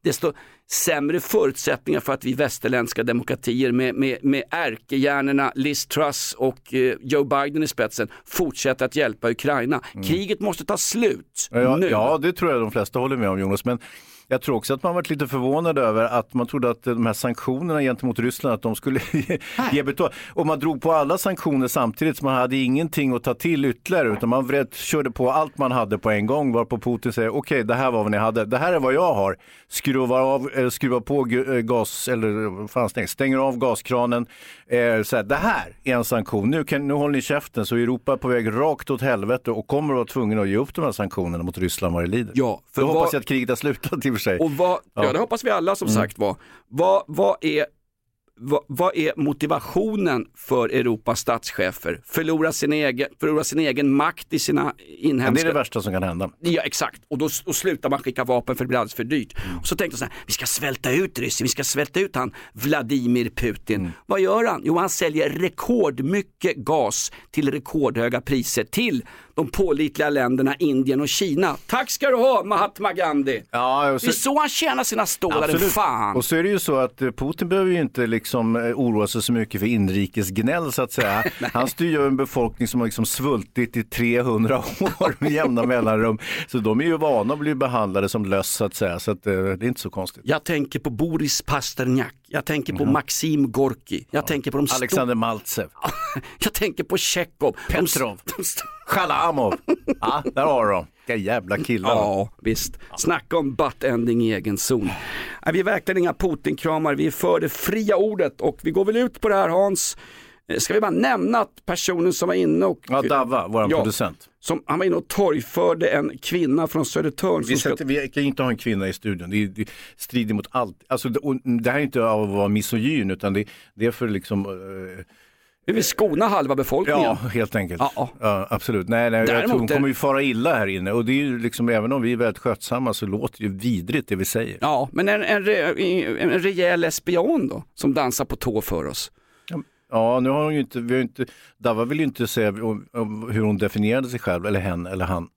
desto sämre förutsättningar för att vi västerländska demokratier med, med, med ärkehjärnorna Liz Truss och eh, Joe Biden i spetsen fortsätter att hjälpa Ukraina. Kriget måste ta slut Mm. Ja, nu. ja, det tror jag de flesta håller med om Jonas. Men jag tror också att man varit lite förvånad över att man trodde att de här sanktionerna gentemot Ryssland att de skulle ge betalt. Och man drog på alla sanktioner samtidigt så man hade ingenting att ta till ytterligare utan man vred, körde på allt man hade på en gång varpå Putin säger okej det här var vad ni hade, det här är vad jag har. Skruva, av, eh, skruva på eh, gas, eller vad fan stäng, stänger av gaskranen. Eh, så här, det här är en sanktion, nu, kan, nu håller ni käften så Europa är på väg rakt åt helvete och kommer att vara tvungen att ge upp de här sanktionerna mot Ryssland vad det lider. Ja, för Då hoppas vad- jag att kriget har slutat i sig. Och vad, ja. Ja. det hoppas vi alla som Mm. sagt var. Vad, vad, är, vad, vad är motivationen för Europas statschefer? Förlora sin egen, förlora sin egen makt i sina Men det inhemska... är det värsta som kan hända. Ja exakt, och då, då slutar man skicka vapen för det blir alldeles för dyrt. Mm. Och så tänkte jag så här, vi ska svälta ut Ryssland, vi ska svälta ut han Vladimir Putin. Mm. Vad gör han? Jo han säljer rekordmycket gas till rekordhöga priser till de pålitliga länderna Indien och Kina. Tack ska du ha Mahatma Gandhi. Ja, och Det är så han tjänar sina stålar, Absolut. fan. Och så är det ju så att eh, Putin behöver ju inte liksom eh, oroa sig så mycket för inrikesgnäll så att säga. Han styr ju en befolkning som har liksom svultit i 300 år med jämna mellanrum. Så de är ju vana att bli behandlade som löss så att säga. Så att, eh, det är inte så konstigt. Jag tänker på Boris Pasternak, jag tänker på Maxim Gorki, jag tänker på de Alexander Maltsev, jag tänker på Tjechov. Petrov. Chalamov. Ja, där har de. Vilka jävla killar. Ja, visst. Snacka om butt-ending i egen zon. Nej, vi är verkligen inga Putin-kramar, vi är för det fria ordet och vi går väl ut på det här Hans. Eh, Ska vi bara nämna att personen som var inne och Ja, Davva, vår Ja. producent. som, han var inne och torgförde en kvinna från Södertörn. Vi, ska, vi kan inte ha en kvinna i studion, det, är- det strider mot allt. Alltså, det, det här är inte av att vara misogyn utan det, det är för liksom eh, vi vill skona halva befolkningen. Ja, helt enkelt. Ja, ja. absolut. Nej, nej, jag tror hon kommer ju fara illa här inne och det är ju liksom, även om vi är väldigt skötsamma så låter det ju vidrigt det vi säger. Ja, men en, en, re- en rejäl lesbian då, som dansar på tå för oss. Ja, nu har hon ju inte, vi har inte, Dava vill ju inte säga om, om hur hon definierade sig själv, eller hen eller han.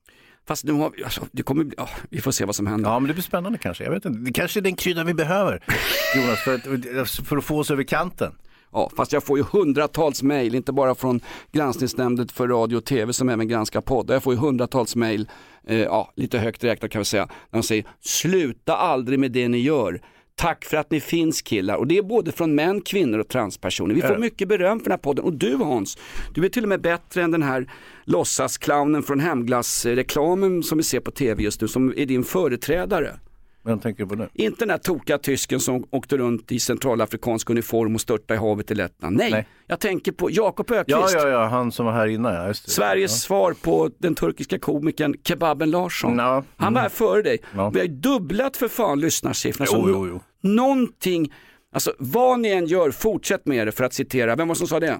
Fast nu har vi, alltså, det kommer, ja, vi får se vad som händer. Ja, men det blir spännande kanske. Jag vet inte. Det kanske är den kryddan vi behöver, Jonas, för att, för att få oss över kanten. Ja, fast jag får ju hundratals mejl, inte bara från granskningsnämnden för radio och tv som även granskar poddar. Jag får ju hundratals mejl, eh, ja, lite högt räknat kan vi säga, när de säger sluta aldrig med det ni gör. Tack för att ni finns killar och det är både från män, kvinnor och transpersoner. Vi får Ja. mycket beröm för den här podden och du Hans, du är till och med bättre än den här låtsasclownen från hemglassreklamen som vi ser på tv just nu som är din företrädare. Vem tänker du på nu? Inte den där tokiga tysken som åkte runt i centralafrikansk uniform och störtade i havet i Lettland. Nej, Nej. jag tänker på Jakob Ja, Öqvist. ja, ja, han som var här innan, ja, just det. Sveriges svar på den turkiska komikern Kebaben Larsson. Ja, Han var här före dig. Ja. Vi har ju dubblat för fan lyssnarsiffrorna. Jo, jo, jo. Någonting, alltså vad ni än gör, fortsätt med det för att citera, vem var som sa det?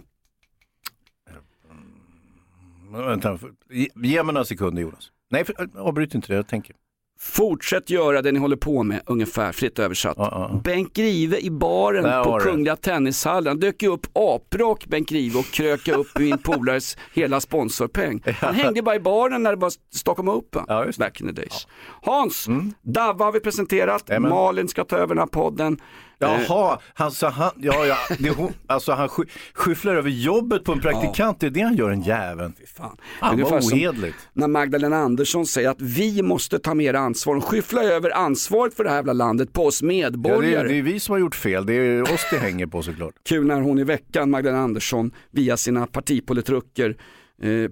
Vänta, ge- ge mig några sekunder Jonas. Nej, för, avbryt inte det, jag tänker. Fortsätt göra det ni håller på med, ungefär fritt översatt. Ja, ja, ja. Bengt Grive i baren Där på. Kungliga Tennishallen, dök ju upp aprak Bengt Grive och kröka upp min polares hela sponsorpeng. Han hängde bara i baren när det var Stockholm Open, Ja. Mm. back in the days. Hans, Davva har vi presenterat, Jajamän. Malin ska ta över den här podden. Jaha, han, så han, ja, ja, det, hon, alltså han sky, skyfflar över jobbet på en praktikant, det är det han gör, en jäveln. Fan. Fan vad ohederligt. När Magdalena Andersson säger att vi måste ta mer ansvar. Hon skyfflar över ansvaret för det här jävla landet på oss Ja, det, medborgare. är, det är vi som har gjort fel, det är oss det hänger på såklart. Kul när hon i veckan, Magdalena Andersson, via sina partipolitrucker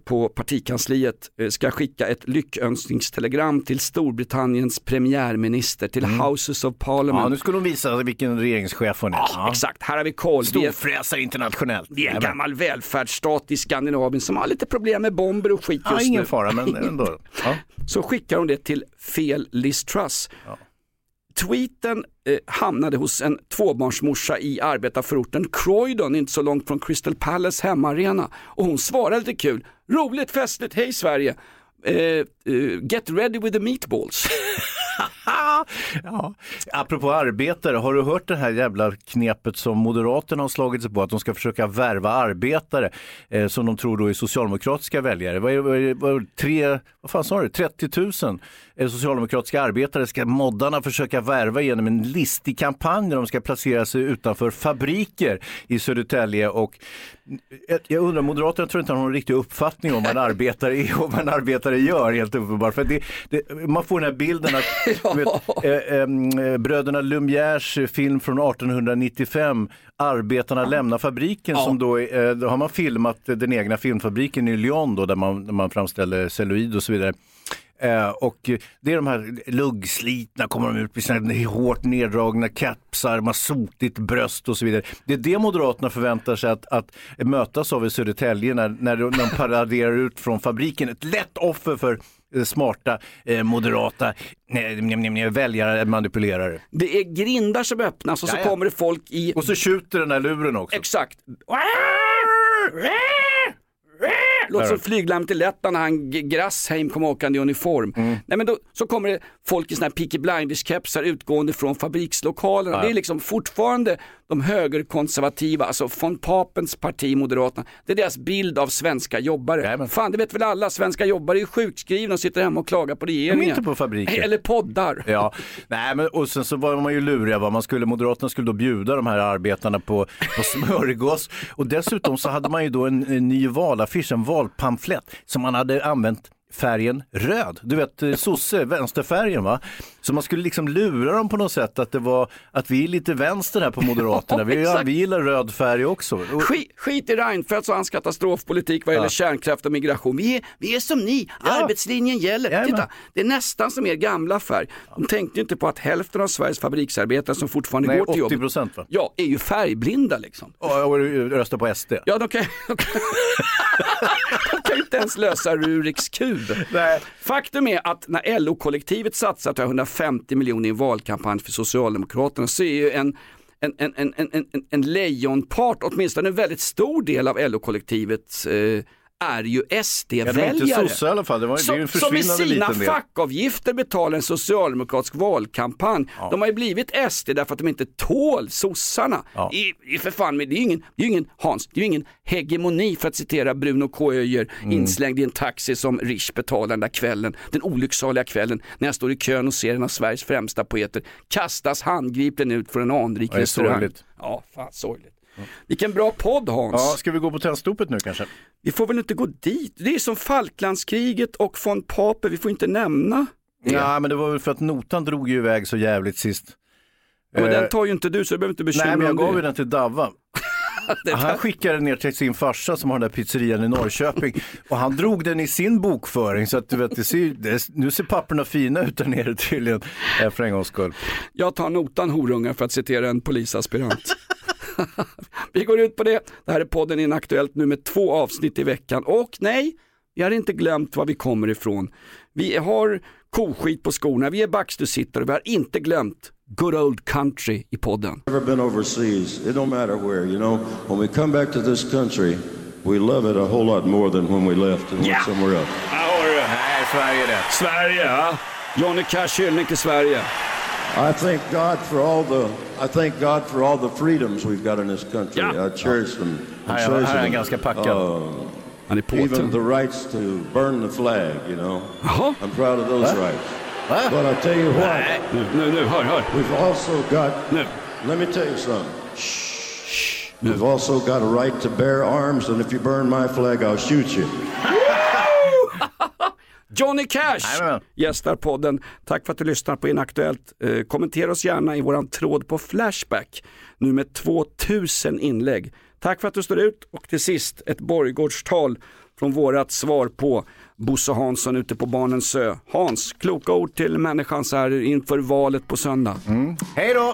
på partikansliet eh, ska skicka ett lyckönskningstelegram till Storbritanniens premiärminister, till Houses of Parliament. Mm. Ja, nu skulle de visa vilken regeringschef hon är. Ja. Exakt, här har vi koll. Storfräsare internationellt. vi är en gammal välfärdsstat i Skandinavien som har lite problem med bomber och skit Ja, just ingen nu. fara, men ändå. Ja. så skickar hon det till fel Liz Truss. Tweeten eh, hamnade hos en tvåbarnsmorsa i arbetarförorten Croydon, inte så långt från Crystal Palace hemmaarena. Och hon svarade lite kul, roligt, festligt, hej Sverige. Eh, eh, get ready with the meatballs. Ja. Apropå arbetare, har du hört det här jävla knepet som Moderaterna har slagit sig på? Att de ska försöka värva arbetare eh, som de tror då är socialdemokratiska väljare. Vad är, vad är, vad är, tre, vad fan sa du, 30 000 socialdemokratiska arbetare ska moddarna försöka värva genom en listig kampanj där de ska placera sig utanför fabriker i Södertälje. Och jag- undrar, Moderaterna tror inte har någon riktig uppfattning om vad en arbetare är och vad en arbetare gör helt uppenbart. För det, det, man får den här bilden att du vet, eh, eh, bröderna Lumières film från 1895, Arbetarna lämnar fabriken, som då, eh, då har man filmat den egna filmfabriken i Lyon då, där man, där man framställer celluloid och så vidare. Eh, och det är de här luggslitna, kommer de ut med sina hårt neddragna kepsar, man sotigt bröst och så vidare. Det är det Moderaterna förväntar sig att, att mötas av i Södertälje när, när de, när de paraderar ut från fabriken. Ett lätt offer för eh, smarta, eh, moderata nej, nej, nej, väljare, manipulerare. Det är grindar som öppnas och så Jaja. kommer det folk i... Och så tjuter den där luren också. Exakt. Låter som flyglarmet i Lettland när han Grassheim kom åkande i uniform. Mm. Nej, men då, så kommer det folk i såna här Peaky Blinders-kepsar utgående från fabrikslokalerna. Det är liksom fortfarande de högerkonservativa, alltså von Papens parti Moderaterna. Det är deras bild av svenska jobbare. Jajamän. Fan det vet väl alla, svenska jobbare är ju sjukskrivna och sitter hemma och klagar på regeringen. inte på fabriken. Eller poddar. Ja, nej men och sen så var man ju luriga, man skulle, Moderaterna skulle då bjuda de här arbetarna på, på smörgås och dessutom så hade man ju då en, en ny valaffisch, en valpamflett som man hade använt färgen röd, du vet eh, sosse, vänsterfärgen va. Så man skulle liksom lura dem på något sätt att det var, att vi är lite vänster här på Moderaterna, vi, vi gillar röd färg också. Skit, skit i Reinfeldts och hans katastrofpolitik vad gäller Ja. kärnkraft och migration. Vi är, vi är som ni, arbetslinjen gäller. Jajamän. Titta, det är nästan som er gamla färg. De tänkte inte på att hälften av Sveriges fabriksarbetare som fortfarande nej, går till 80 jobbet, procent va? ja, är ju färgblinda liksom. Och, och rösta på SD. Ja, de kan, de kan, de kan inte ens lösa Ruriks kub. Nej. Faktum är att när LO-kollektivet satsar tror jag, 150 miljoner i en valkampanj för Socialdemokraterna så är ju en en, en, en, en, en, lejonpart, åtminstone en väldigt stor del av LO-kollektivet eh, är ju Ja, SD-väljare. inte sossar i alla fall, det, var, det är ju en Som, som i försvinnande sina fackavgifter betalar en socialdemokratisk valkampanj. De har ju blivit SD därför att de inte tål sossarna. Ja. I, i för fan, men det är ju ingen, det är ju ingen, Hans, det är ju ingen hegemoni för att citera Bruno K. Öijer Mm. inslängd i en taxi som Rish betalar den där kvällen, den olycksaliga kvällen när jag står i kön och ser en av Sveriges främsta poeter kastas handgripligen ut från en anrik Ja, restaurang. Ja, fan sorgligt. Vilken bra podd Hans. Ja, ska vi gå på tändstopet nu kanske? Vi får väl inte gå dit. Det är som Falklandskriget och von Pape, vi får inte nämna. Ja, men det var väl för att notan drog ju iväg så jävligt sist. Men Eh, den tar ju inte du så du behöver inte bekymra Nej, men jag dig gav ju det. den till Davva. Han skickade den ner till sin farsa som har den där pizzerian i Norrköping och han drog den i sin bokföring så att du vet, det ser, det, nu ser papperna fina ut där nere tydligen eh, för en gångs skull. Jag tar notan horungar för att citera en polisaspirant. vi går ut på det. Det här är podden Inaktuellt nu med två avsnitt i veckan. Och nej, vi har inte glömt var vi kommer ifrån. Vi har koskit på skorna, vi är backstusittare och vi har inte glömt good old country i podden. Never been overseas. It don't matter where, you know. When we come back to this country, we love it a whole lot more than when we left and went somewhere else. Du det. Nej, Sverige det. Sverige, ja. Johnny Cash hyllning till Sverige. I thank God for all the I thank God for all the freedoms we've got in this country. Ja. I cherish them. I Här är- cherish här är han them. ganska packad. Uh, Han är even the rights to burn the flag, you know. Jaha. I'm proud of those rights. But I tell you what, Nu, nu, nu, hör, hör. we've also got Nu. Let me tell you something. Shh we've also got a right to bear arms, and if you burn my flag, I'll shoot you. Johnny Cash Jajamän. gästar podden. Tack för att du lyssnar på Inaktuellt. Eh, kommentera oss gärna i våran tråd på Flashback. Nu med 2000 inlägg. Tack för att du står ut och till sist ett borggårdstal från vårat svar på Bosse Hansson ute på Barnens ö. Hans, kloka ord till människan så här inför valet på söndag. Hej då!